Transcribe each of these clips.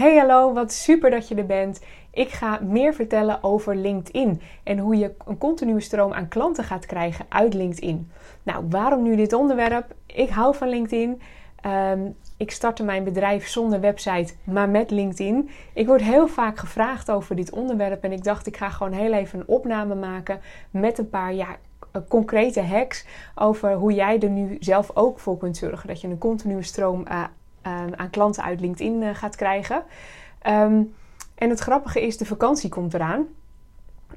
Hey hallo, wat super dat je er bent. Ik ga meer vertellen over LinkedIn en hoe je een continue stroom aan klanten gaat krijgen uit LinkedIn. Nou, waarom nu dit onderwerp? Ik hou van LinkedIn. Ehm, ik startte mijn bedrijf zonder website, maar met LinkedIn. Ik word heel vaak gevraagd over dit onderwerp en ik dacht ik ga gewoon heel even een opname maken met een paar ja, eh, concrete hacks over hoe jij er nu zelf ook voor kunt zorgen dat je een continue stroom Ehm, aan klanten uit LinkedIn uh, gaat krijgen. Ehm, en het grappige is, de vakantie komt eraan.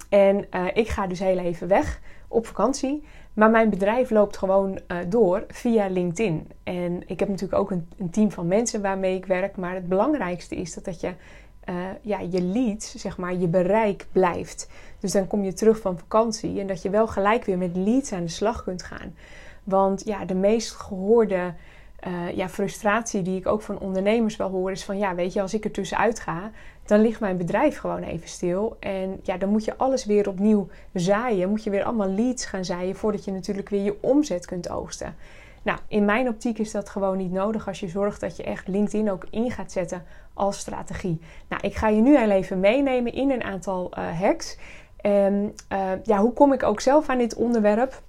En uh, ik ga dus heel even weg op vakantie. Maar mijn bedrijf loopt gewoon uh, door via LinkedIn. En ik heb natuurlijk ook een, een, team van mensen waarmee ik werk. Maar het belangrijkste is dat, dat je ja, je leads, zeg maar, je bereik blijft. Dus dan kom je terug van vakantie en dat je wel gelijk weer met leads aan de slag kunt gaan. Want ja, de meest gehoorde uh, ja, frustratie die ik ook van ondernemers wel hoor, is van ja, weet je, als ik er tussenuit ga, dan ligt mijn bedrijf gewoon even stil. En ja, dan moet je alles weer opnieuw zaaien. Moet je weer allemaal leads gaan zaaien voordat je natuurlijk weer je omzet kunt oogsten. Nou, in mijn optiek is dat gewoon niet nodig als je zorgt dat je echt LinkedIn ook in gaat zetten als strategie. Nou, ik ga je nu heel even meenemen in een aantal uh, hacks. En uh, ja, hoe kom ik ook zelf aan dit onderwerp?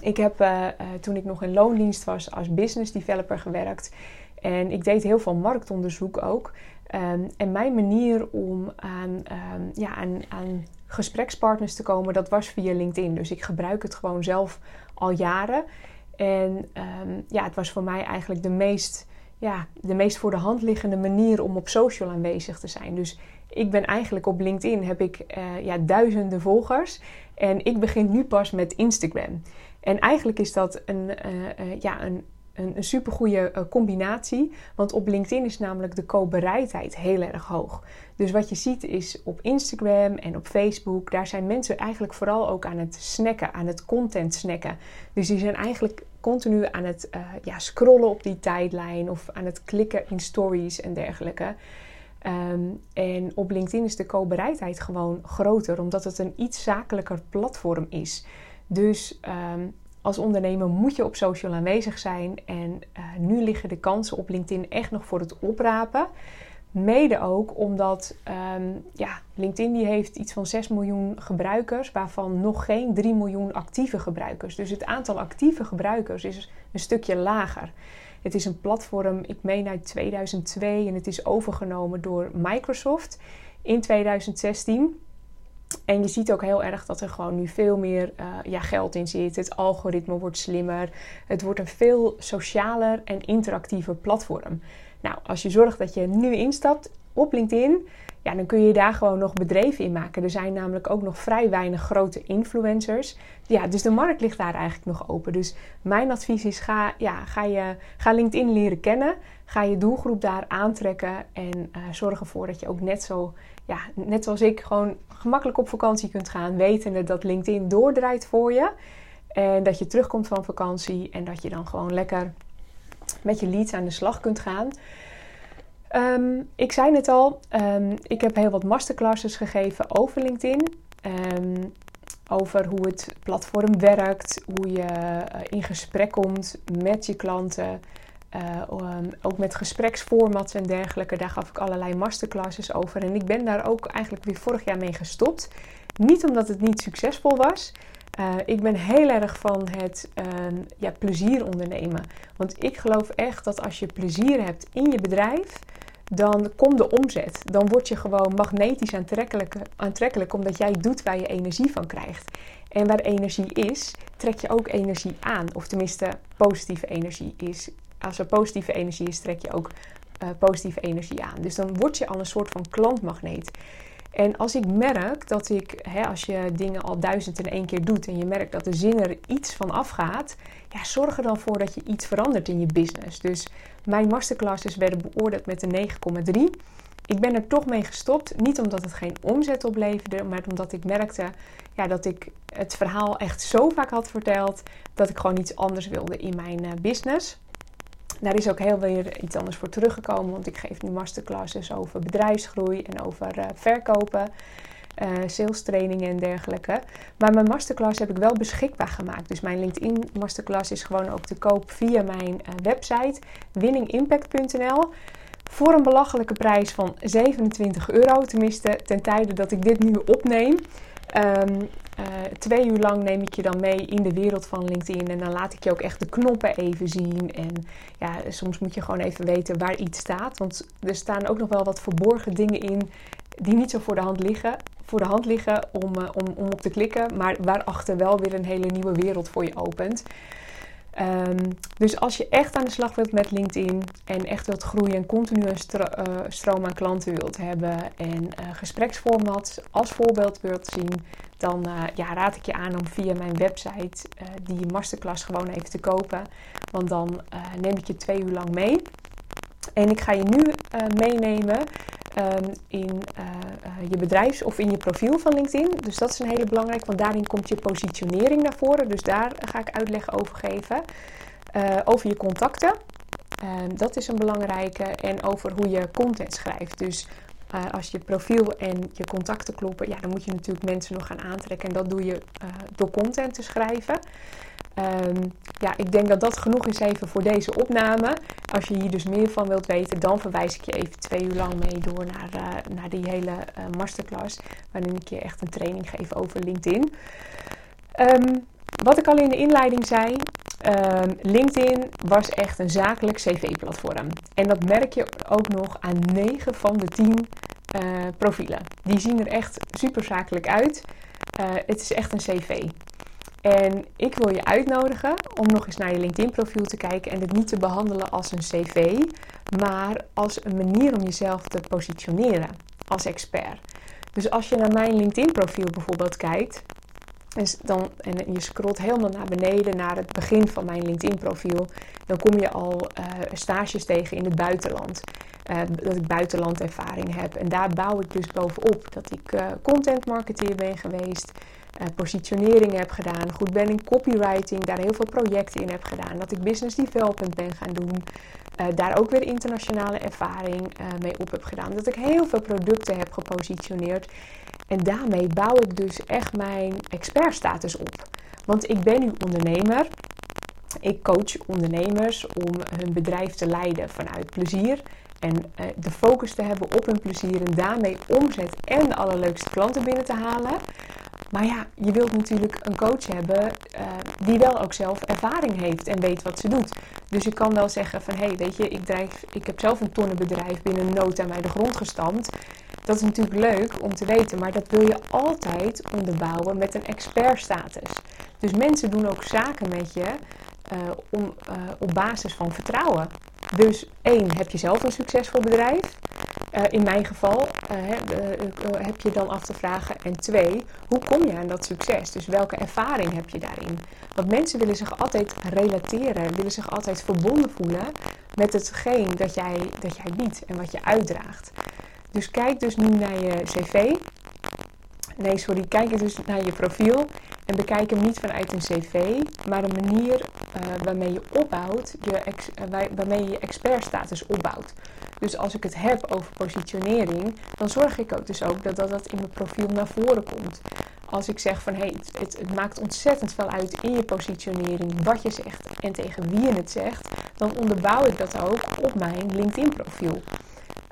Ik heb uh, toen ik nog in loondienst was als business developer gewerkt. En ik deed heel veel marktonderzoek ook. Um, en mijn manier om aan, um, ja, aan, aan gesprekspartners te komen, dat was via LinkedIn. Dus ik gebruik het gewoon zelf al jaren. En um, ja, het was voor mij eigenlijk de meest, ja, de meest voor de hand liggende manier om op social aanwezig te zijn. Dus ik ben eigenlijk op LinkedIn, heb ik uh, ja, duizenden volgers. En ik begin nu pas met Instagram. En eigenlijk is dat een, uh, ja, een, een, supergoeie uh, combinatie. Want op LinkedIn is namelijk de koopbereidheid heel erg hoog. Dus wat je ziet is op Instagram en op Facebook, daar zijn mensen eigenlijk vooral ook aan het snacken, aan het content snacken. Dus die zijn eigenlijk continu aan het ja, scrollen op die tijdlijn of aan het klikken in stories en dergelijke. Um, en op LinkedIn is de koopbereidheid gewoon groter, omdat het een iets zakelijker platform is. Dus um, als ondernemer moet je op social aanwezig zijn. En uh, nu liggen de kansen op LinkedIn echt nog voor het oprapen. Mede ook omdat um, ja, LinkedIn die heeft iets van 6 miljoen gebruikers, waarvan nog geen 3 miljoen actieve gebruikers. Dus het aantal actieve gebruikers is een stukje lager. Het is een platform, ik meen uit 2002 en het is overgenomen door Microsoft in 2016. En je ziet ook heel erg dat er gewoon nu veel meer uh, ja, geld in zit. Het algoritme wordt slimmer. Het wordt een veel socialer en interactiever platform. Nou, als je zorgt dat je nu instapt op LinkedIn, ja, dan kun je daar gewoon nog bedreven in maken. Er zijn namelijk ook nog vrij weinig grote influencers. Ja, dus de markt ligt daar eigenlijk nog open. Dus mijn advies is: ga, ja, ga, je, ga LinkedIn leren kennen. Ga je doelgroep daar aantrekken. En uh, zorg ervoor dat je ook net zo, ja, net zoals ik, gewoon gemakkelijk op vakantie kunt gaan. Wetende dat LinkedIn doordraait voor je. En dat je terugkomt van vakantie. En dat je dan gewoon lekker met je leads aan de slag kunt gaan. Um, ik zei het al, um, ik heb heel wat masterclasses gegeven over LinkedIn. Um, over hoe het platform werkt, hoe je uh, in gesprek komt met je klanten. Uh, ook met gespreksformats en dergelijke. Daar gaf ik allerlei masterclasses over. En ik ben daar ook eigenlijk weer vorig jaar mee gestopt. Niet omdat het niet succesvol was. Uh, ik ben heel erg van het ja, plezier ondernemen. Want ik geloof echt dat als je plezier hebt in je bedrijf, dan komt de omzet. Dan word je gewoon magnetisch aantrekkelijk, aantrekkelijk omdat jij doet waar je energie van krijgt. En waar energie is, trek je ook energie aan. Of tenminste, positieve energie is. Als er positieve energie is, trek je ook uh, positieve energie aan. Dus dan word je al een soort van klantmagneet. En als ik merk dat ik, hè, als je dingen al duizend in één keer doet en je merkt dat de zin er iets van afgaat, ja, zorg er dan voor dat je iets verandert in je business. Dus mijn masterclasses werden beoordeeld met een 9,3. Ik ben er toch mee gestopt. Niet omdat het geen omzet opleverde, maar omdat ik merkte ja, dat ik het verhaal echt zo vaak had verteld dat ik gewoon iets anders wilde in mijn uh, business. Daar is ook heel weer iets anders voor teruggekomen, want ik geef nu masterclasses over bedrijfsgroei en over uh, verkopen, uh, sales trainingen en dergelijke. Maar mijn masterclass heb ik wel beschikbaar gemaakt. Dus mijn LinkedIn masterclass is gewoon ook te koop via mijn uh, website winningimpact.nl. voor een belachelijke prijs van 27 euro. Tenminste, ten tijde dat ik dit nu opneem. Um, twee uur lang neem ik je dan mee in de wereld van LinkedIn. En dan laat ik je ook echt de knoppen even zien. En ja, soms moet je gewoon even weten waar iets staat. Want er staan ook nog wel wat verborgen dingen in die niet zo voor de hand liggen. Voor de hand liggen om, uh, om, om op te klikken. Maar waarachter wel weer een hele nieuwe wereld voor je opent. Um, dus als je echt aan de slag wilt met LinkedIn en echt wilt groeien en continu een uh, stroom aan klanten wilt hebben en uh, gespreksformat als voorbeeld wilt zien, dan uh, ja, raad ik je aan om via mijn website die masterclass gewoon even te kopen. Want dan neem ik je twee uur lang mee. En ik ga je nu meenemen um, in je bedrijfs- of in je profiel van LinkedIn. Dus dat is een hele belangrijke, want daarin komt je positionering naar voren. Dus daar ga ik uitleg over geven. Over je contacten. Uh, dat is een belangrijke. En over hoe je content schrijft. Dus als je profiel en je contacten kloppen, ja, dan moet je natuurlijk mensen nog gaan aantrekken. En dat doe je door content te schrijven. Um, ja, ik denk dat dat genoeg is even voor deze opname. Als je hier dus meer van wilt weten, dan verwijs ik je even twee uur lang mee door naar, uh, naar die hele uh, masterclass. Waarin ik je echt een training geef over LinkedIn. Um, wat ik al in de inleiding zei, um, LinkedIn was echt een zakelijk cv-platform. En dat merk je ook nog aan 9 van de 10 uh, profielen. Die zien er echt super zakelijk uit. het is echt een cv. En ik wil je uitnodigen om nog eens naar je LinkedIn-profiel te kijken en het niet te behandelen als een cv, maar als een manier om jezelf te positioneren als expert. Dus als je naar mijn LinkedIn-profiel bijvoorbeeld kijkt, dan, en je scrolt helemaal naar beneden naar het begin van mijn LinkedIn-profiel, dan kom je al uh, stages tegen in het buitenland. Uh, dat ik buitenlandervaring heb. En daar bouw ik dus bovenop dat ik uh, content marketeer ben geweest uh, positionering heb gedaan, goed ben in copywriting, daar heel veel projecten in heb gedaan, dat ik business development ben gaan doen, uh, daar ook weer internationale ervaring uh, mee op heb gedaan, dat ik heel veel producten heb gepositioneerd en daarmee bouw ik dus echt mijn expertstatus op. Want ik ben nu ondernemer. Ik coach ondernemers om hun bedrijf te leiden vanuit plezier en de focus te hebben op hun plezier en daarmee omzet en de allerleukste klanten binnen te halen. Maar ja, je wilt natuurlijk een coach hebben uh, die wel ook zelf ervaring heeft en weet wat ze doet. Dus je kan wel zeggen van, hé, hey, weet je, ik, drijf, ik heb zelf een tonnenbedrijf binnen nood aan mij de grond gestampt. Dat is natuurlijk leuk om te weten, maar dat wil je altijd onderbouwen met een expertstatus. Dus mensen doen ook zaken met je uh, om, uh, op basis van vertrouwen. Dus één, heb je zelf een succesvol bedrijf? Uh, in mijn geval heb je dan af te vragen. En twee, hoe kom je aan dat succes? Dus welke ervaring heb je daarin? Want mensen willen zich altijd relateren, willen zich altijd verbonden voelen met hetgeen dat jij, dat jij biedt en wat je uitdraagt. Dus kijk dus nu naar je cv. Nee, sorry, kijk dus naar je profiel en bekijk hem niet vanuit een cv, maar een manier uh, waarmee je opbouwt, je ex, uh, waarmee je je expertstatus opbouwt. Dus als ik het heb over positionering, dan zorg ik ook dus ook dat dat, dat in mijn profiel naar voren komt. Als ik zeg van hé, hey, het, het, maakt ontzettend veel uit in je positionering wat je zegt en tegen wie je het zegt, dan onderbouw ik dat ook op mijn LinkedIn profiel.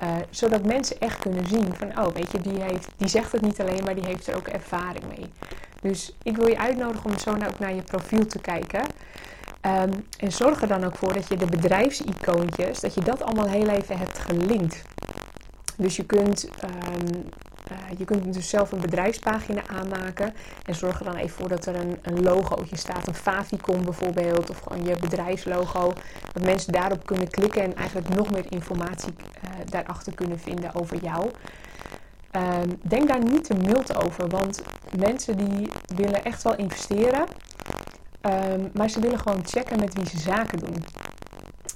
Uh, zodat mensen echt kunnen zien van, oh weet je, die, heeft, die zegt het niet alleen, maar die heeft er ook ervaring mee. Dus ik wil je uitnodigen om zo nou ook naar je profiel te kijken. Um, en zorg er dan ook voor dat je de bedrijfsicoontjes, dat je dat allemaal heel even hebt gelinkt. Dus je kunt, um, uh, je kunt dus zelf een bedrijfspagina aanmaken. En zorg er dan even voor dat er een, een logootje staat. Een favicon bijvoorbeeld. Of gewoon je bedrijfslogo. Dat mensen daarop kunnen klikken en eigenlijk nog meer informatie uh, daarachter kunnen vinden over jou. Um, denk daar niet te mild over, want mensen die willen echt wel investeren, um, maar ze willen gewoon checken met wie ze zaken doen.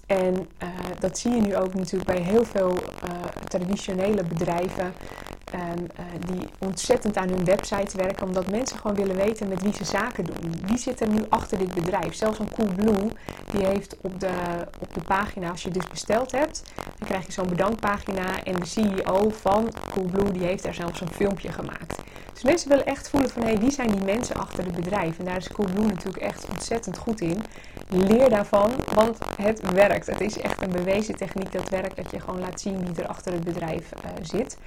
En uh, dat zie je nu ook natuurlijk bij heel veel traditionele bedrijven um, uh, die ontzettend aan hun website werken, omdat mensen gewoon willen weten met wie ze zaken doen. Wie zit er nu achter dit bedrijf? Zelfs een Coolblue, die heeft op de, op de pagina, als je dus besteld hebt, dan krijg je zo'n bedankpagina en de CEO van Coolblue, die heeft daar zelfs een filmpje gemaakt. Dus mensen willen echt voelen van hé, hey, wie zijn die mensen achter het bedrijf? En daar is Coolblue natuurlijk echt ontzettend goed in. Leer daarvan, want het werkt. Het is echt een bewezen techniek dat werkt, dat je gewoon laat zien wie er achter het bedrijf uh, zit.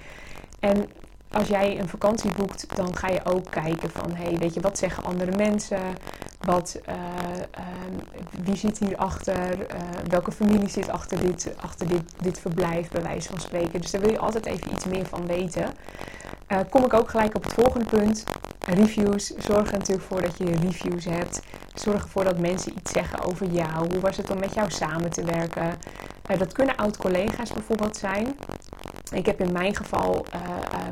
En als jij een vakantie boekt, dan ga je ook kijken van, hey, weet je, wat zeggen andere mensen? Wat, uh, uh, wie zit hierachter? Uh, welke familie zit achter, dit, achter dit, dit verblijf, bij wijze van spreken? Dus daar wil je altijd even iets meer van weten. Uh, kom ik ook gelijk op het volgende punt. Reviews. Zorg er natuurlijk voor dat je reviews hebt. Zorg ervoor dat mensen iets zeggen over jou. Hoe was het om met jou samen te werken? Dat kunnen oud-collega's bijvoorbeeld zijn. Ik heb in mijn geval uh,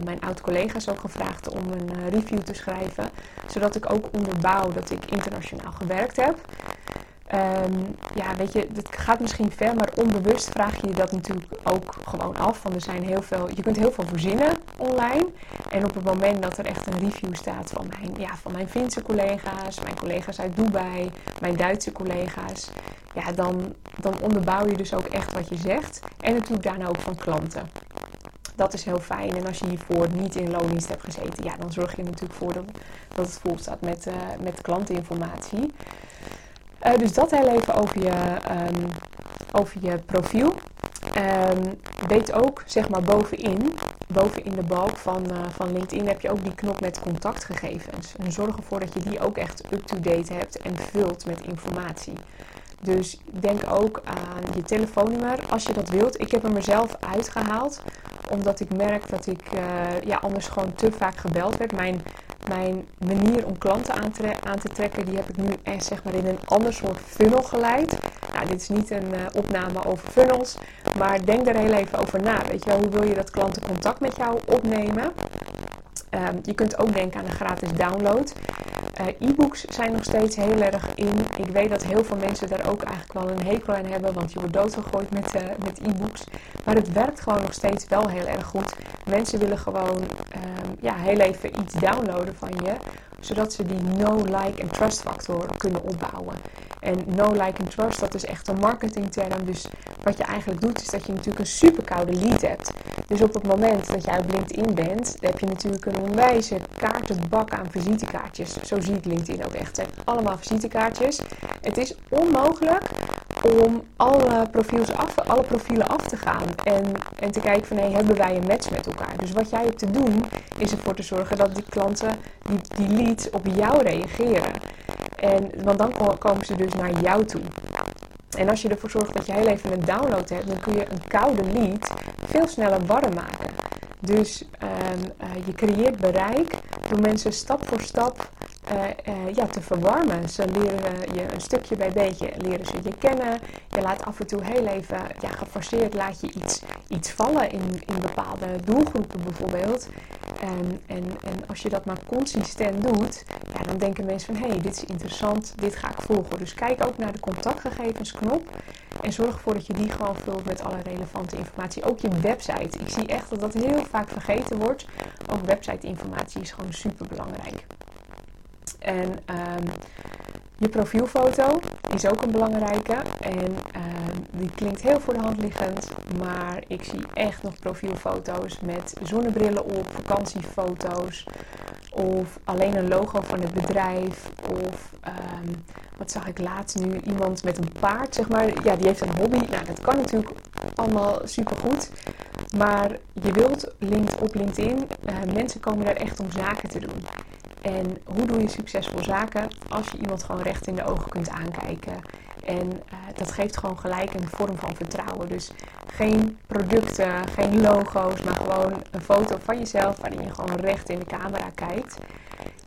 mijn oud-collega's ook gevraagd om een review te schrijven. Zodat ik ook onderbouw dat ik internationaal gewerkt heb. Um, ja, weet je, het gaat misschien ver, maar onbewust vraag je je dat natuurlijk ook gewoon af. Want er zijn heel veel, je kunt heel veel verzinnen online. En op het moment dat er echt een review staat van mijn, ja, van mijn Finse collega's, mijn collega's uit Dubai, mijn Duitse collega's, ja, dan, dan onderbouw je dus ook echt wat je zegt. En natuurlijk daarna ook van klanten. Dat is heel fijn. En als je hiervoor niet in loondienst hebt gezeten, ja, dan zorg je natuurlijk voor dat, het vol staat met, uh, met klantinformatie. Uh, dus dat heel even over je, um, over je profiel. Um, weet ook, zeg maar bovenin, bovenin de balk van, uh, van LinkedIn heb je ook die knop met contactgegevens. En zorg ervoor dat je die ook echt up-to-date hebt en vult met informatie. Dus denk ook aan je telefoonnummer als je dat wilt. Ik heb hem er zelf uitgehaald, omdat ik merk dat ik uh, ja, anders gewoon te vaak gebeld werd. Mijn mijn manier om klanten aan te, trekken, die heb ik nu echt zeg maar in een ander soort funnel geleid. Nou, dit is niet een uh, opname over funnels, maar denk er heel even over na. Weet je hoe wil je dat klanten contact met jou opnemen? Um, je kunt ook denken aan een gratis download. Uh, e-books zijn nog steeds heel erg in. Ik weet dat heel veel mensen daar ook eigenlijk wel een hekel aan hebben, want je wordt doodgegooid met, uh, met e-books. Maar het werkt gewoon nog steeds wel heel erg goed. Mensen willen gewoon um, ja, heel even iets downloaden van je, zodat ze die no, like en trust factor kunnen opbouwen. En no, like en trust, dat is echt een marketingterm. Dus wat je eigenlijk doet, is dat je natuurlijk een super koude lead hebt. Dus op het moment dat jij op LinkedIn bent, heb je natuurlijk een onwijze kaartenbak aan visitekaartjes. Zo zie ik LinkedIn ook echt. Het allemaal visitekaartjes. Het is onmogelijk om alle, profiels af, alle profielen af te gaan. En, en te kijken van, hé, hebben wij een match met elkaar? Dus wat jij hebt te doen, is ervoor te zorgen dat die klanten, die, die op jou reageren. En, want dan komen ze dus naar jou toe. En als je ervoor zorgt dat je heel even een download hebt, dan kun je een koude lead veel sneller warm maken. Dus um, uh, je creëert bereik door mensen stap voor stap ja, te verwarmen. Ze leren je een stukje bij beetje, leren ze je kennen. Je laat af en toe heel even, ja, geforceerd laat je iets, iets vallen in, in bepaalde doelgroepen bijvoorbeeld. En, en, en als je dat maar consistent doet, ja, dan denken mensen van hé, hey, dit is interessant, dit ga ik volgen. Dus kijk ook naar de contactgegevensknop en zorg ervoor dat je die gewoon vult met alle relevante informatie. Ook je website. Ik zie echt dat dat heel vaak vergeten wordt. Ook website-informatie is gewoon super belangrijk. En um, je profielfoto is ook een belangrijke. En um, die klinkt heel voor de hand liggend. Maar ik zie echt nog profielfoto's met zonnebrillen op, vakantiefoto's. Of alleen een logo van het bedrijf. Of um, wat zag ik laatst nu? Iemand met een paard, zeg maar. Ja, die heeft een hobby. Nou, dat kan natuurlijk allemaal super goed. Maar je wilt op LinkedIn. Mensen komen daar echt om zaken te doen. En hoe doe je succesvol zaken als je iemand gewoon recht in de ogen kunt aankijken? En uh, dat geeft gewoon gelijk een vorm van vertrouwen. Dus geen producten, geen logo's, maar gewoon een foto van jezelf waarin je gewoon recht in de camera kijkt.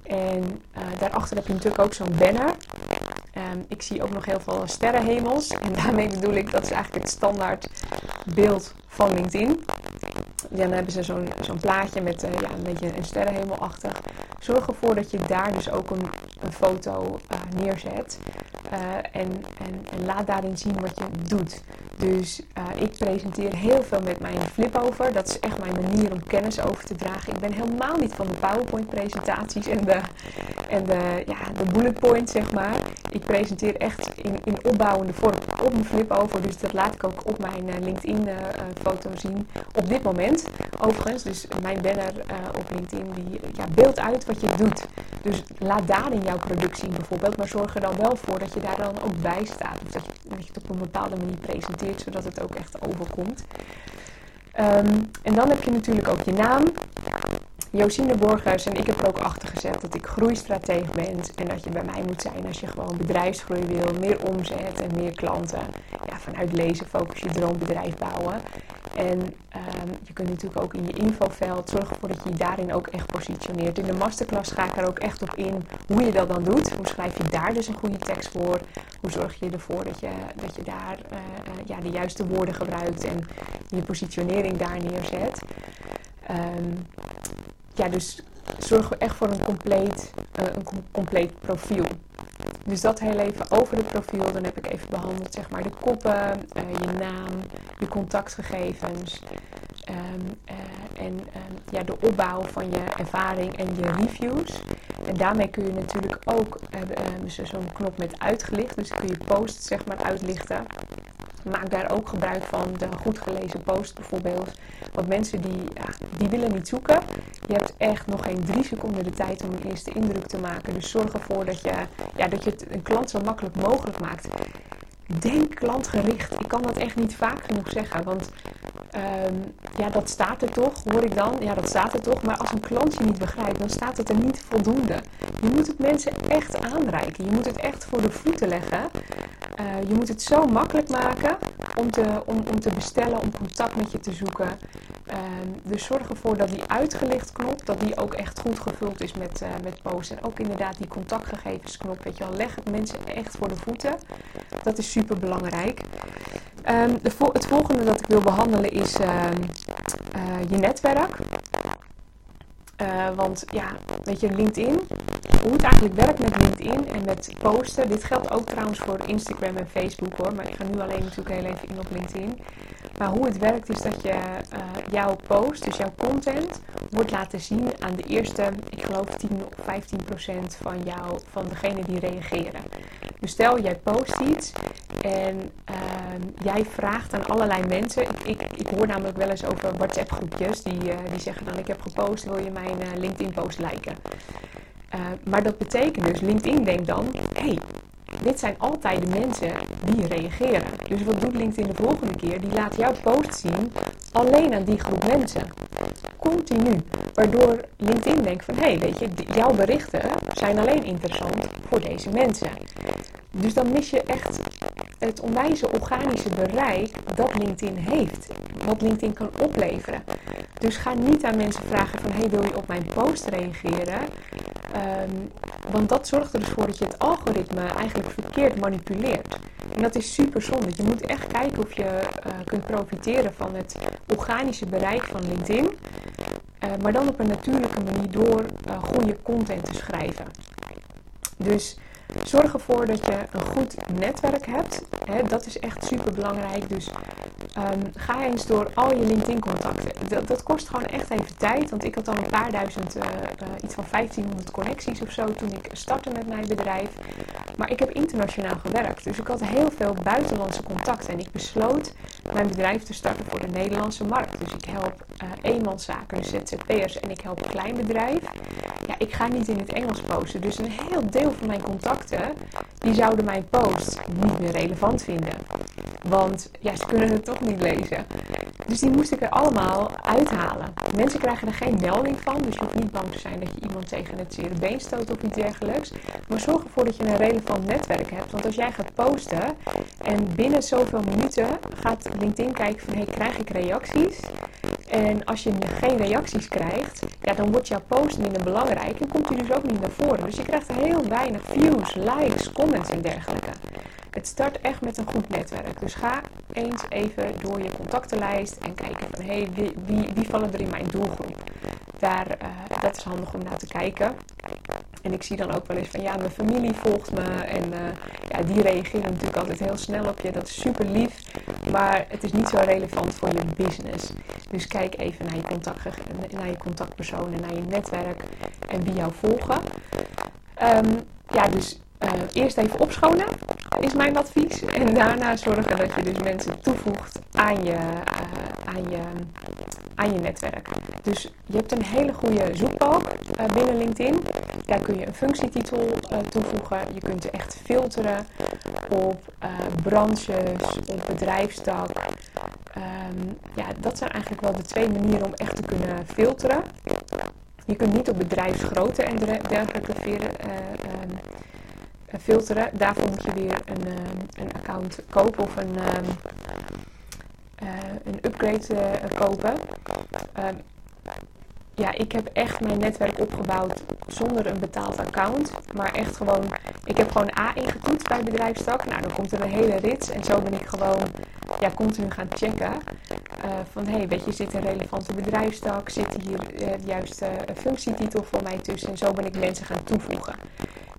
En uh, daarachter heb je natuurlijk ook zo'n banner. Um, ik zie ook nog heel veel sterrenhemels. En daarmee bedoel ik, dat is eigenlijk het standaard beeld van LinkedIn. Ja, dan hebben ze zo'n zo'n plaatje met ja, een beetje een sterrenhemel achter. Zorg ervoor dat je daar dus ook een, een foto uh, neerzet. Uh, en, en, laat daarin zien wat je doet. Dus ik presenteer heel veel met mijn flip-over. Dat is echt mijn manier om kennis over te dragen. Ik ben helemaal niet van de PowerPoint-presentaties en de, en de, ja, de bullet points, zeg maar. Ik presenteer echt in, in opbouwende vorm op mijn flip-over. Dus dat laat ik ook op mijn LinkedIn-foto zien op dit moment. Overigens. Dus mijn banner op LinkedIn die ja, beeldt uit wat je doet. Dus laat daarin jouw product zien bijvoorbeeld. Maar zorg er dan wel voor dat je daar dan ook bij staat. Of dat je, dat je het op een bepaalde manier presenteert, zodat het ook echt overkomt. Ehm, en dan heb je natuurlijk ook je naam. Josine Borgers en ik heb er ook achter gezet dat ik groeistratege ben en dat je bij mij moet zijn als je gewoon bedrijfsgroei wil, meer omzet en meer klanten. Ja, vanuit lezen focus je droombedrijf bouwen. En ehm, je kunt natuurlijk ook in je infoveld zorgen ervoor dat je je daarin ook echt positioneert. In de masterclass ga ik er ook echt op in hoe je dat dan doet. Hoe schrijf je daar dus een goede tekst voor? Hoe zorg je ervoor dat je, dat je daar uh, ja, de juiste woorden gebruikt en je positionering daar neerzet? Um, ja, dus zorgen we echt voor een compleet, uh, een compleet profiel. Dus dat heel even over het profiel. Dan heb ik even behandeld zeg maar de koppen, uh, je naam, je contactgegevens. Um, uh, en um, ja, de opbouw van je ervaring en je reviews. En daarmee kun je natuurlijk ook uh, zo'n knop met uitgelicht. Dus kun je post zeg maar uitlichten maak daar ook gebruik van de goed gelezen post bijvoorbeeld. Want mensen die, ja, die willen niet zoeken. Je hebt echt nog geen drie seconden de tijd om een eerste indruk te maken. Dus zorg ervoor dat je, ja, dat je het een klant zo makkelijk mogelijk maakt. Denk klantgericht. Ik kan dat echt niet vaak genoeg zeggen. Want um, ja, dat staat er toch, hoor ik dan. Ja, dat staat er toch. Maar als een klant je niet begrijpt, dan staat het er niet voldoende. Je moet het mensen echt aanreiken. Je moet het echt voor de voeten leggen. Uh, je moet het zo makkelijk maken om te, om, om te bestellen, om contact met je te zoeken. Um, dus zorg ervoor dat die uitgelicht knop, dat die ook echt goed gevuld is met, uh, met posts. En ook inderdaad die contactgegevensknop, weet je wel, leg het mensen echt voor de voeten. Dat is super belangrijk. Vo het volgende dat ik wil behandelen is uh, je netwerk. Uh, want ja, weet je, LinkedIn, hoe het eigenlijk werkt met LinkedIn en met posten. Dit geldt ook trouwens voor Instagram en Facebook hoor, maar ik ga nu alleen natuurlijk heel even in op LinkedIn. Maar hoe het werkt is dat je uh, jouw post, dus jouw content, wordt laten zien aan de eerste, ik geloof 10 of 15 procent van, jou, van degene die reageren. Dus stel jij post iets en uh, jij vraagt aan allerlei mensen. Ik, ik, hoor namelijk wel eens over WhatsApp groepjes die, uh, die zeggen dan ik heb gepost, wil je mijn uh, LinkedIn post liken? maar dat betekent dus, LinkedIn denkt dan, hey, dit zijn altijd de mensen die reageren. Dus wat doet LinkedIn de volgende keer? Die laat jouw post zien alleen aan die groep mensen. Continu. Waardoor LinkedIn denkt van, hé, hey, weet je, jouw berichten zijn alleen interessant voor deze mensen. Dus dan mis je echt het onwijze organische bereik dat LinkedIn heeft. Wat LinkedIn kan opleveren. Dus ga niet aan mensen vragen van, hey, wil je op mijn post reageren? Um, want dat zorgt er dus voor dat je het algoritme eigenlijk verkeerd manipuleert. En dat is super zonde. Je moet echt kijken of je uh, kunt profiteren van het organische bereik van LinkedIn. Uh, maar dan op een natuurlijke manier door uh, goede content te schrijven. Dus Zorg ervoor dat je een goed netwerk hebt. dat is echt super belangrijk. Dus um, ga eens door al je LinkedIn-contacten. Dat, dat, kost gewoon echt even tijd. Want ik had al een paar duizend, uh, uh, iets van 1500 connecties of zo toen ik startte met mijn bedrijf. Maar ik heb internationaal gewerkt. Dus ik had heel veel buitenlandse contacten. En ik besloot mijn bedrijf te starten voor de Nederlandse markt. Dus ik help uh, eenmanszaken, dus ZZP'ers en ik help klein bedrijf. Ja, ik ga niet in het Engels posten. Dus een heel deel van mijn contacten, die zouden mijn post niet meer relevant vinden. Want ja, ze kunnen het toch niet lezen. Dus die moest ik er allemaal uithalen. Mensen krijgen er geen melding van, dus je hoeft niet bang te zijn dat je iemand tegen het zere been stoot of iets dergelijks. Maar zorg ervoor dat je een relevant netwerk hebt. Want als jij gaat posten en binnen zoveel minuten gaat LinkedIn kijken van hey, krijg ik reacties? En als je geen reacties krijgt, ja, dan wordt jouw post minder belangrijk en komt hij dus ook niet naar voren. Dus je krijgt heel weinig views, likes, comments en dergelijke. Het start echt met een goed netwerk. Dus ga eens even door je contactenlijst en kijken van hé, hey, wie, wie, wie, vallen er in mijn doelgroep? Daar, uh, dat is handig om naar te kijken. En ik zie dan ook wel eens van ja, mijn familie volgt me en uh, ja, die reageren natuurlijk altijd heel snel op je. Dat is super lief, maar het is niet zo relevant voor je business. Dus kijk even naar je, contact, naar je contactpersonen, naar je netwerk en wie jou volgen. Um, ja, dus uh, eerst even opschonen is mijn advies. En daarna zorgen dat je dus mensen toevoegt aan je, aan je, aan je netwerk. Dus je hebt een hele goede zoekbalk binnen LinkedIn. Daar kun je een functietitel toevoegen. Je kunt echt filteren op branches, op bedrijfstak. Ehm, ja, dat zijn eigenlijk wel de twee manieren om echt te kunnen filteren. Je kunt niet op bedrijfsgrootte en dergelijke veren, uh, filteren. Daarvoor moet je weer een, ehm, een account kopen of een, uh, een upgrade kopen ja, ik heb echt mijn netwerk opgebouwd zonder een betaald account. Maar echt gewoon, ik heb gewoon A ingetoetst bij bedrijfstak. Nou, dan komt er een hele rits. En zo ben ik gewoon ja, continu gaan checken. Van, hé, hey, weet je, zit een relevante bedrijfstak? Zit hier uh, de juiste functietitel voor mij tussen? En zo ben ik mensen gaan toevoegen.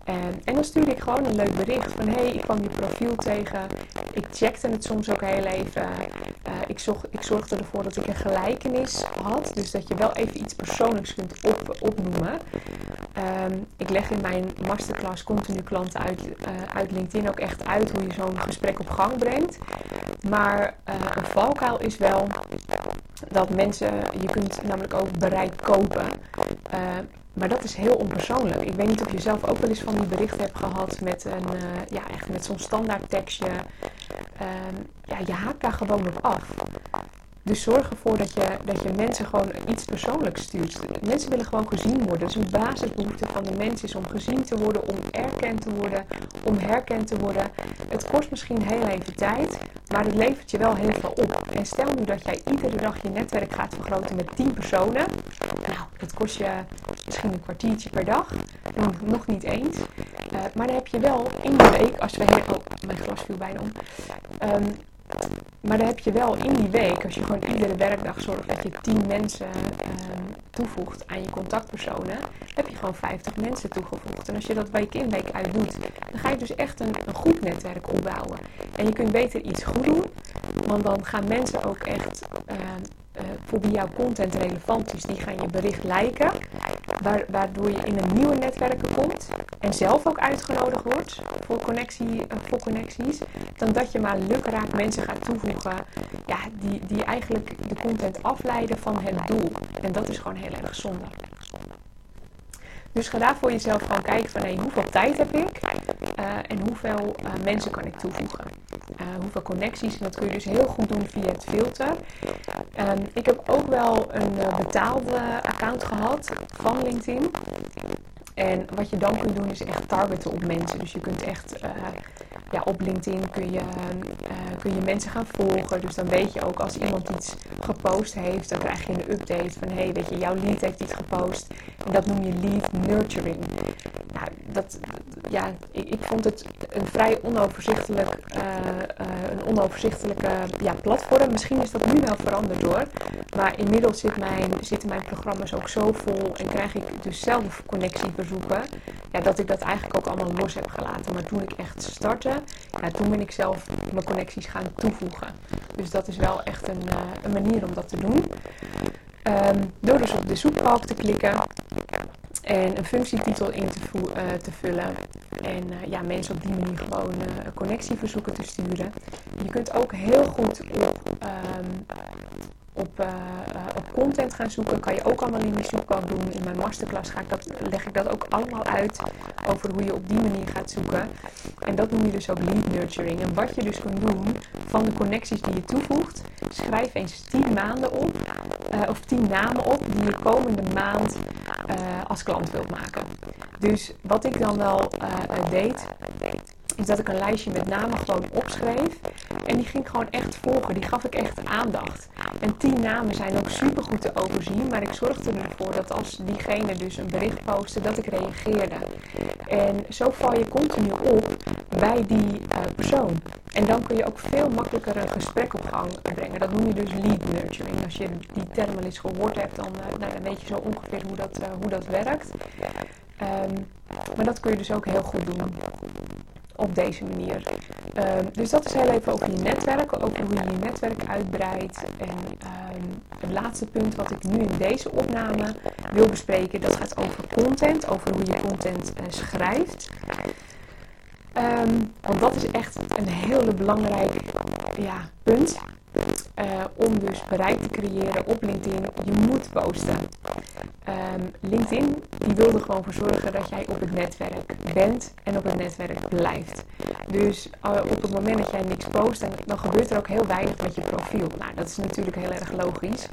En, en dan stuurde ik gewoon een leuk bericht van hey, ik kwam je profiel tegen. Ik checkte het soms ook heel even. Uh, ik, zorg, ik zorgde ervoor dat ik een gelijkenis had. Dus dat je wel even iets persoonlijks kunt op, opnoemen. Um, ik leg in mijn masterclass continu klanten uit, uh, uit LinkedIn ook echt uit hoe je zo'n gesprek op gang brengt. Maar uh, een valkuil is wel dat mensen, je kunt namelijk ook bereik kopen. Maar dat is heel onpersoonlijk. Ik weet niet of je zelf ook wel eens van die berichten hebt gehad met, een, uh, ja, echt met zo'n standaard tekstje. Uh, ja, je haakt daar gewoon op af. Dus zorg ervoor dat je, dat je mensen gewoon iets persoonlijks stuurt. Mensen willen gewoon gezien worden. Dus een basisbehoefte van de mens is om gezien te worden, om erkend te worden, om herkend te worden. Het kost misschien heel even tijd, maar het levert je wel heel veel op. En stel nu dat jij iedere dag je netwerk gaat vergroten met 10 personen. Nou, dat kost je misschien een kwartiertje per dag. Nog niet eens. Uh, maar dan heb je wel in de week, als we... Oh, mijn glas viel bijna om. Um, maar dan heb je wel in die week, als je gewoon iedere werkdag zorgt dat je 10 mensen uh, toevoegt aan je contactpersonen, heb je gewoon 50 mensen toegevoegd. En als je dat week in week uit doet, dan ga je dus echt een, een goed netwerk opbouwen. En je kunt beter iets goed doen, want dan gaan mensen ook echt uh, uh, voor wie jouw content relevant is, die gaan je bericht liken. Waardoor je in een nieuwe netwerken komt en zelf ook uitgenodigd wordt voor, connectie, uh, voor connecties. Dan dat je maar lukraak mensen gaat toevoegen ja, die, die eigenlijk de content afleiden van het doel. En dat is gewoon heel erg zonde. Dus ga daar voor jezelf gewoon kijken van hoeveel tijd heb ik uh, en hoeveel uh, mensen kan ik toevoegen. Uh, hoeveel connecties. En dat kun je dus heel goed doen via het filter. Um, ik heb ook wel een betaalde account gehad van LinkedIn. En wat je dan kunt doen is echt targeten op mensen. Dus je kunt echt ja, op LinkedIn kun je, uh, kun je mensen gaan volgen. Dus dan weet je ook als iemand iets gepost heeft, dan krijg je een update van hey, weet je, jouw lead heeft iets gepost. En dat noem je lead nurturing. Nou, dat, ja, ik, ik vond het een vrij onoverzichtelijk, uh, een onoverzichtelijke ja, platform. Misschien is dat nu wel veranderd hoor. Maar inmiddels zit mijn, zitten mijn programma's ook zo vol en krijg ik dus zelf connectieverzoeken. Ja, dat ik dat eigenlijk ook allemaal los heb gelaten. Maar toen ik echt startte, ja, toen ben ik zelf mijn connecties gaan toevoegen. Dus dat is wel echt een, uh, een manier om dat te doen. Um, door dus op de zoekbalk te klikken en een functietitel in te, uh, te vullen. En uh, ja, mensen op die manier gewoon connectieverzoeken te sturen. Je kunt ook heel goed op um, op, uh, op content gaan zoeken. Kan je ook allemaal in die zoekbalk doen. In mijn masterclass ga ik dat, leg ik dat ook allemaal uit over hoe je op die manier gaat zoeken. En dat noem je dus ook lead nurturing. En wat je dus kunt doen van de connecties die je toevoegt, schrijf eens 10 maanden op, uh, of 10 namen op die je komende maand uh, als klant wilt maken. Dus wat ik dan wel deed, is dat ik een lijstje met namen gewoon opschreef. En die ging ik gewoon echt volgen. Die gaf ik echt aandacht. En tien namen zijn ook super goed te overzien. Maar ik zorgde ervoor dat als diegene dus een bericht postte, dat ik reageerde. En zo val je continu op bij die uh, persoon. En dan kun je ook veel makkelijker een gesprek op gang brengen. Dat noem je dus lead nurturing. Als je die term al eens gehoord hebt, dan, uh, nou, weet je zo ongeveer hoe dat, uh, hoe dat werkt. Um, maar dat kun je dus ook heel goed doen op deze manier. Um, dus dat is heel even over je netwerk, ook hoe je je netwerk uitbreidt. En um, het laatste punt wat ik nu in deze opname wil bespreken, dat gaat over content, over hoe je content uh, schrijft. Ehm, want dat is echt een hele belangrijk ja, punt. Uh, om dus bereik te creëren op LinkedIn. Je moet posten. Um, LinkedIn die wil er gewoon voor zorgen dat jij op het netwerk bent en op het netwerk blijft. Dus uh, op het moment dat jij niks post, dan, gebeurt er ook heel weinig met je profiel. Nou, dat is natuurlijk heel erg logisch.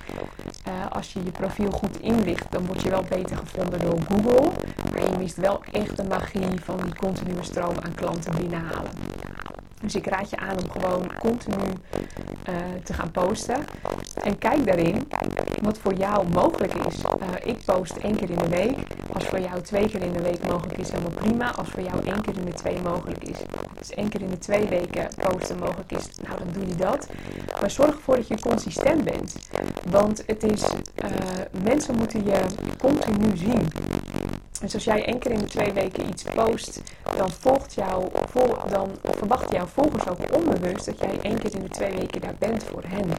Uh, als je je profiel goed inricht, dan word je wel beter gevonden door Google. Maar je mist wel echt de magie van die continue stroom aan klanten binnenhalen. Dus ik raad je aan om gewoon continu uh, te gaan posten. En kijk daarin wat voor jou mogelijk is. Uh, ik post één keer in de week. Als voor jou twee keer in de week mogelijk is, helemaal prima. Als voor jou één keer in de twee mogelijk is. Dus één keer in de twee weken posten mogelijk is, nou dan doe je dat. Maar zorg ervoor dat je consistent bent. Want het is, uh, mensen moeten je continu zien. Dus als jij één keer in de twee weken iets post, dan, volgt jou, vol, dan verwacht jouw volgers ook onbewust dat jij één keer in de twee weken daar bent voor hen.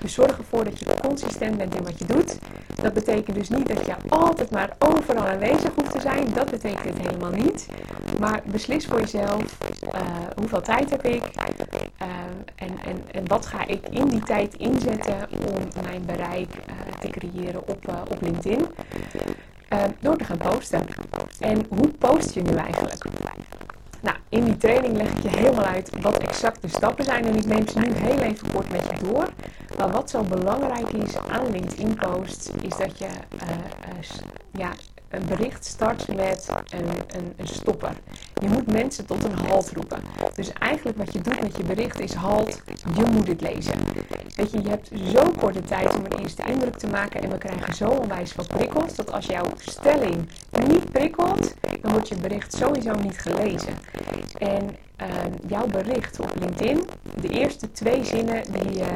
Dus zorg ervoor dat je consistent bent in wat je doet. Dat betekent dus niet dat je altijd maar overal aanwezig hoeft te zijn. Dat betekent het helemaal niet. Maar beslis voor jezelf uh, hoeveel tijd heb ik uh, en, en, en wat ga ik in die tijd inzetten om mijn bereik uh, te creëren op, op LinkedIn. Uh, door te gaan posten. En hoe post je nu eigenlijk? Nou, in die training leg ik je helemaal uit wat exact de stappen zijn. En ik neem ze nu heel even kort met je door. Maar wat zo belangrijk is aan LinkedIn posts, is dat je uh, uh, ja, een bericht start met een, een, een, stopper. Je moet mensen tot een halt roepen. Dus eigenlijk wat je doet met je bericht is halt, je moet het lezen. Weet je, je hebt zo korte tijd om een eerste indruk te maken en we krijgen zo onwijs wat prikkels dat als jouw stelling niet prikkelt, dan wordt je bericht sowieso niet gelezen. En uh, jouw bericht op LinkedIn, de eerste twee zinnen die, uh,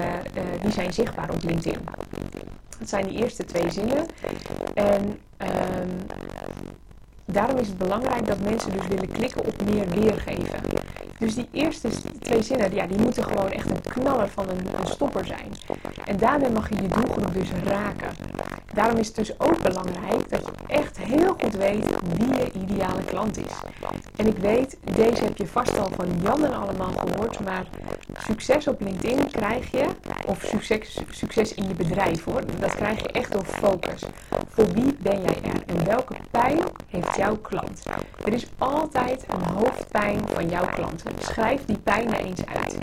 die zijn zichtbaar op LinkedIn. Dat zijn die eerste twee zinnen. En um, daarom is het belangrijk dat mensen dus willen klikken op meer weergeven. Dus die eerste twee zinnen, ja, die moeten gewoon echt een knaller van een, een stopper zijn. En daarmee mag je je doelgroep dus raken. Daarom is het dus ook belangrijk dat je echt heel goed weet wie je ideale klant is. En ik weet, deze heb je vast al van Jan en allemaal gehoord, maar succes op LinkedIn krijg je, of succes, succes in je bedrijf hoor, dat krijg je echt door focus. Voor wie ben jij er en welke pijn heeft jouw klant? Er is altijd een hoofdpijn van jouw klant. Schrijf die pijn eens uit.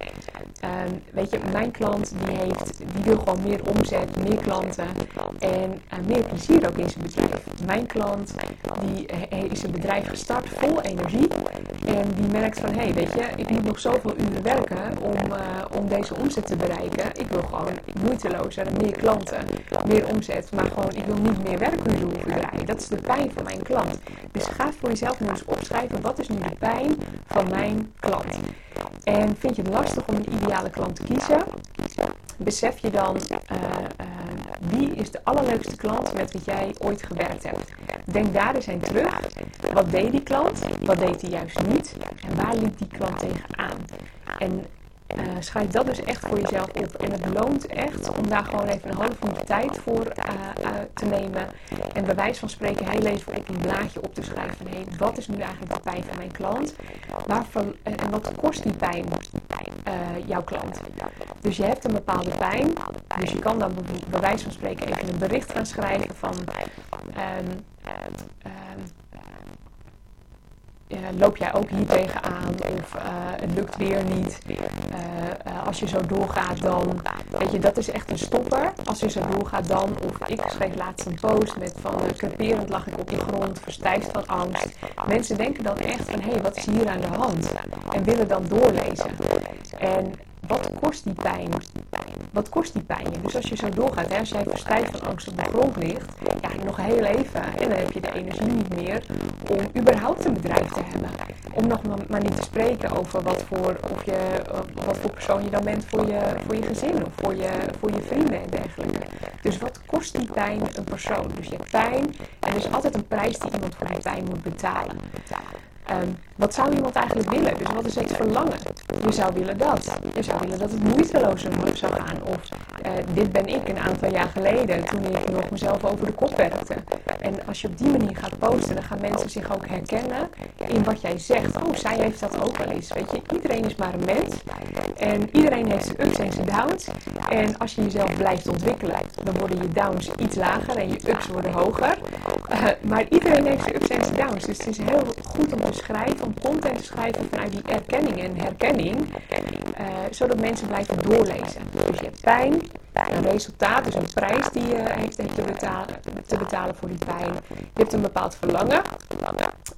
Um, weet je, mijn klant die heeft, die wil gewoon meer omzet, meer klanten en uh, meer plezier ook in zijn bedrijf. Mijn klant die uh, is een bedrijf gestart vol energie en die merkt van hé, hey, weet je, ik moet nog zoveel uren werken om, uh, om deze omzet te bereiken. Ik wil gewoon moeitelozer, meer klanten, meer omzet, maar gewoon ik wil niet meer werkuren hoeven draaien. Dat is de pijn van mijn klant. Dus ga voor jezelf nu eens opschrijven wat is nu de pijn van mijn klant. En vind je het lastig om een ideale klant te kiezen? Besef je dan uh, uh, wie is de allerleukste klant met wie jij ooit gewerkt hebt? Denk daar eens aan terug. Wat deed die klant? Wat deed hij juist niet? En waar liep die klant tegenaan? En uh, schrijf dat dus echt voor jezelf op. En het loont echt om daar gewoon even een half uur tijd voor uh, uh, te nemen. En bij wijze van spreken heel even op een blaadje op te schrijven. Hé, hey, wat is nu eigenlijk de pijn van mijn klant? Waarvan, en wat kost die pijn jouw klant? Dus je hebt een bepaalde pijn. Dus je kan dan bij wijze van spreken even een bericht gaan schrijven van... Um, loop jij ook hier tegenaan of uh, het lukt weer niet. Uh, als je zo doorgaat dan, weet je, dat is echt een stopper. Als je zo doorgaat dan, of ik schreef laatst een post met van creperend lag ik op de grond, verstijfd van angst. Mensen denken dan echt van, hé, hey, wat is hier aan de hand? En willen dan doorlezen. En wat kost die pijn? Wat kost die pijn? Dus als je zo doorgaat, hè, als jij verstijfd van angst op de grond ligt, ja, nog heel even en dan heb je de energie niet meer om überhaupt een bedrijf te hebben. Om nog maar niet te spreken over wat voor, of je, wat voor persoon je dan bent voor je, voor je gezin of voor je, voor je vrienden en dergelijke. Dus wat kost die pijn een persoon? Dus je hebt pijn en er is altijd een prijs die iemand voor die pijn moet betalen. Ehm, wat zou iemand eigenlijk willen? Dus wat is het verlangen? Je zou willen dat. Je zou willen dat het moeitelozer zou gaan. Of uh, dit ben ik een aantal jaar geleden toen ik nog mezelf over de kop werkte. En als je op die manier gaat posten, dan gaan mensen zich ook herkennen in wat jij zegt. Oh, zij heeft dat ook wel eens. Weet je, iedereen is maar een mens. En iedereen heeft zijn ups en zijn downs. En als je jezelf blijft ontwikkelen, dan worden je downs iets lager en je ups worden hoger. Uh, maar iedereen heeft zijn ups en zijn downs. Dus het is heel goed om te schrijven, om content te schrijven vanuit die erkenning en herkenning. Uh, zodat mensen blijven doorlezen. Dus je hebt pijn, een resultaat, dus een prijs die je heeft te betalen, te betalen voor die pijn. Je hebt een bepaald verlangen.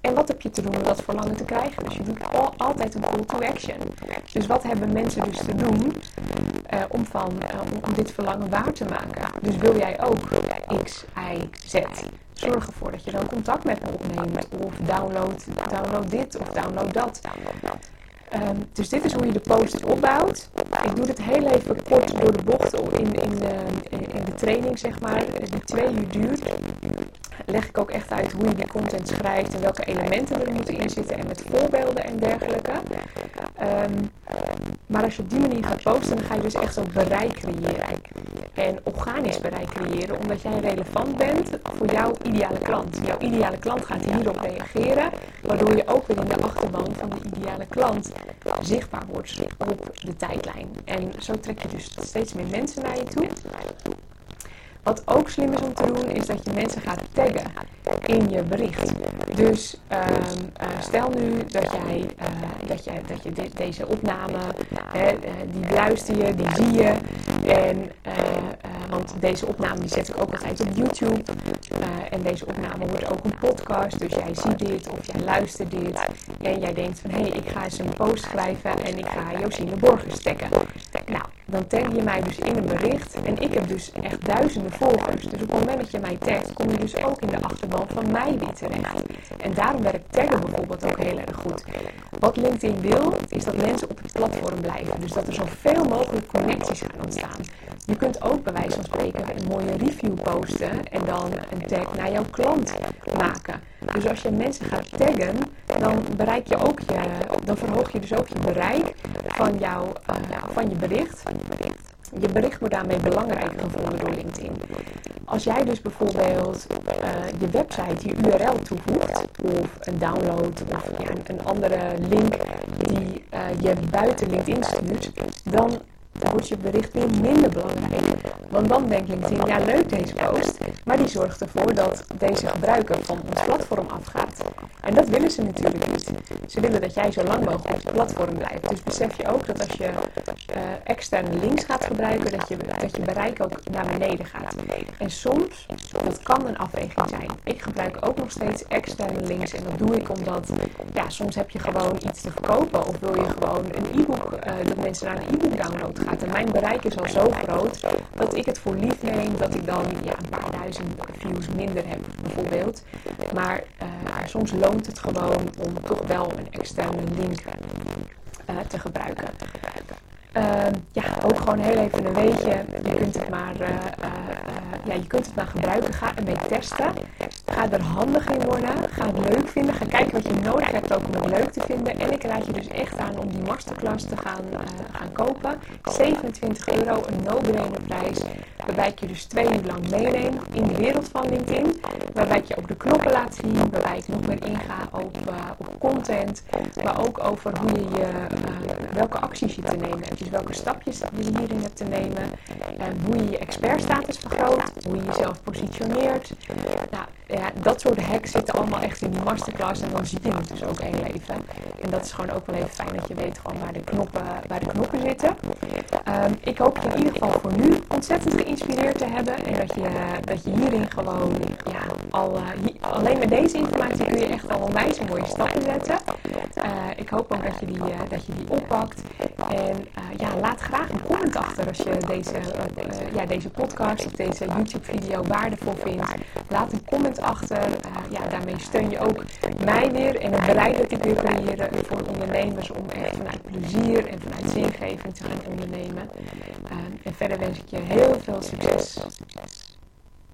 En wat heb je te doen om dat verlangen te krijgen? Dus je doet altijd een call to action. Dus wat hebben mensen dus te doen uh, om, van, uh, om dit verlangen waar te maken? Dus wil jij ook X, Y, Z? Zorg ervoor dat je dan contact met me opneemt. Of download, download dit of download dat. Um, dus dit is hoe je de post opbouwt. Ik doe dit heel even kort door de bocht in, in, de, in de training, zeg maar, die twee uur duurt. Leg ik ook echt uit hoe je die content schrijft en welke elementen er moeten in zitten en met voorbeelden en dergelijke. Um, maar als je op die manier gaat posten, dan ga je dus echt ook bereik creëren. En organisch bereik creëren, omdat jij relevant bent voor jouw ideale klant. Jouw ideale klant gaat hierop reageren, waardoor je ook weer in de achterban van de ideale klant zichtbaar wordt op de tijdlijn. En zo trek je dus steeds meer mensen naar je toe. Wat ook slim is om te doen, is dat je mensen gaat taggen in je bericht. Dus uh, uh, stel nu dat jij, uh, dat jij, dat je de, deze opname, hè, die luister je, die zie je. En, want deze opname die zet ik ook altijd op YouTube. en deze opname wordt ook een podcast. Dus jij ziet dit of jij luistert dit. En jij denkt van hé, hey, ik ga eens een post schrijven en ik ga Josine Borgers taggen. Nou, dan tag je mij dus in een bericht. En ik heb dus echt duizenden volgers. Dus op het moment dat je mij tagt, kom je dus ook in de achterban van mij weer terecht. En daarom werkt taggen bijvoorbeeld ook heel erg goed. Wat LinkedIn wil, is dat mensen op het platform blijven. Dus dat er zoveel mogelijk connecties gaan ontstaan. Je kunt ook bij wijze van spreken een mooie review posten en dan een tag naar jouw klant maken. Dus als je mensen gaat taggen, dan bereik je ook je, dan verhoog je dus ook je bereik van, jouw, uh, van je bericht. Je bericht wordt daarmee belangrijker gevonden door LinkedIn. Als jij dus bijvoorbeeld uh, je website, je URL toevoegt, of een download, of een andere link die uh, je buiten LinkedIn stuurt, dan dan wordt je bericht weer minder belangrijk. Want dan denkt LinkedIn, ja leuk deze post, maar die zorgt ervoor dat deze gebruiker van ons platform afgaat. En dat willen ze natuurlijk niet. Ze willen dat jij zo lang mogelijk op het platform blijft. Dus besef je ook dat als je uh, externe links gaat gebruiken, dat je, dat je bereik ook naar beneden gaat. En soms, dat kan een afweging zijn. Ik gebruik ook nog steeds externe links en dat doe ik omdat, ja, soms heb je gewoon iets te verkopen of wil je gewoon een e-book, uh, dat mensen naar een e-book download gaan. En mijn bereik is al zo groot dat ik het voor lief neem dat ik dan ja, een paar duizend views minder heb, bijvoorbeeld. Maar uh, soms loont het gewoon om toch wel een externe link uh, te gebruiken. Uh, ja, ook gewoon heel even een weetje. Je kunt het maar, uh, ja, je kunt het maar gebruiken. Ga ermee testen. Ga er handig in worden. Ga het leuk vinden. Ga kijken wat je nodig hebt ook om het leuk te vinden. En ik raad je dus echt aan om die masterclass te gaan, gaan kopen. 27 euro, een no-brainer prijs. Waarbij ik je dus twee uur lang meeneem in de wereld van LinkedIn. Waarbij ik je ook de knoppen laat zien. Waarbij ik nog meer inga op, op content. Maar ook over hoe je, je welke acties je te nemen hebt. Dus welke stapjes je hierin hebt te nemen. En hoe je je expertstatus vergroot. Hoe je jezelf positioneert. Nou, ja, dat soort hacks zitten allemaal echt in die masterclass. En dan zie je het dus ook één leven. En dat is gewoon ook wel even fijn dat je weet gewoon waar de knoppen, waar de knoppen zitten. Um, ik hoop je in ieder geval voor nu ontzettend geïnspireerd te hebben. En dat je, dat je hierin gewoon, ja, al, uh, alleen met deze informatie kun je echt al onwijs mooie stappen zetten. Uh, ik hoop ook dat je die, uh, dat je die oppakt. En ja, laat graag een comment achter als je deze, ja, deze podcast of deze YouTube video waardevol vindt. Laat een comment achter. ja, daarmee steun je ook mij weer en het bereik dat ik weer creëren voor ondernemers om echt vanuit plezier en vanuit zingeving te gaan ondernemen. en verder wens ik je heel veel succes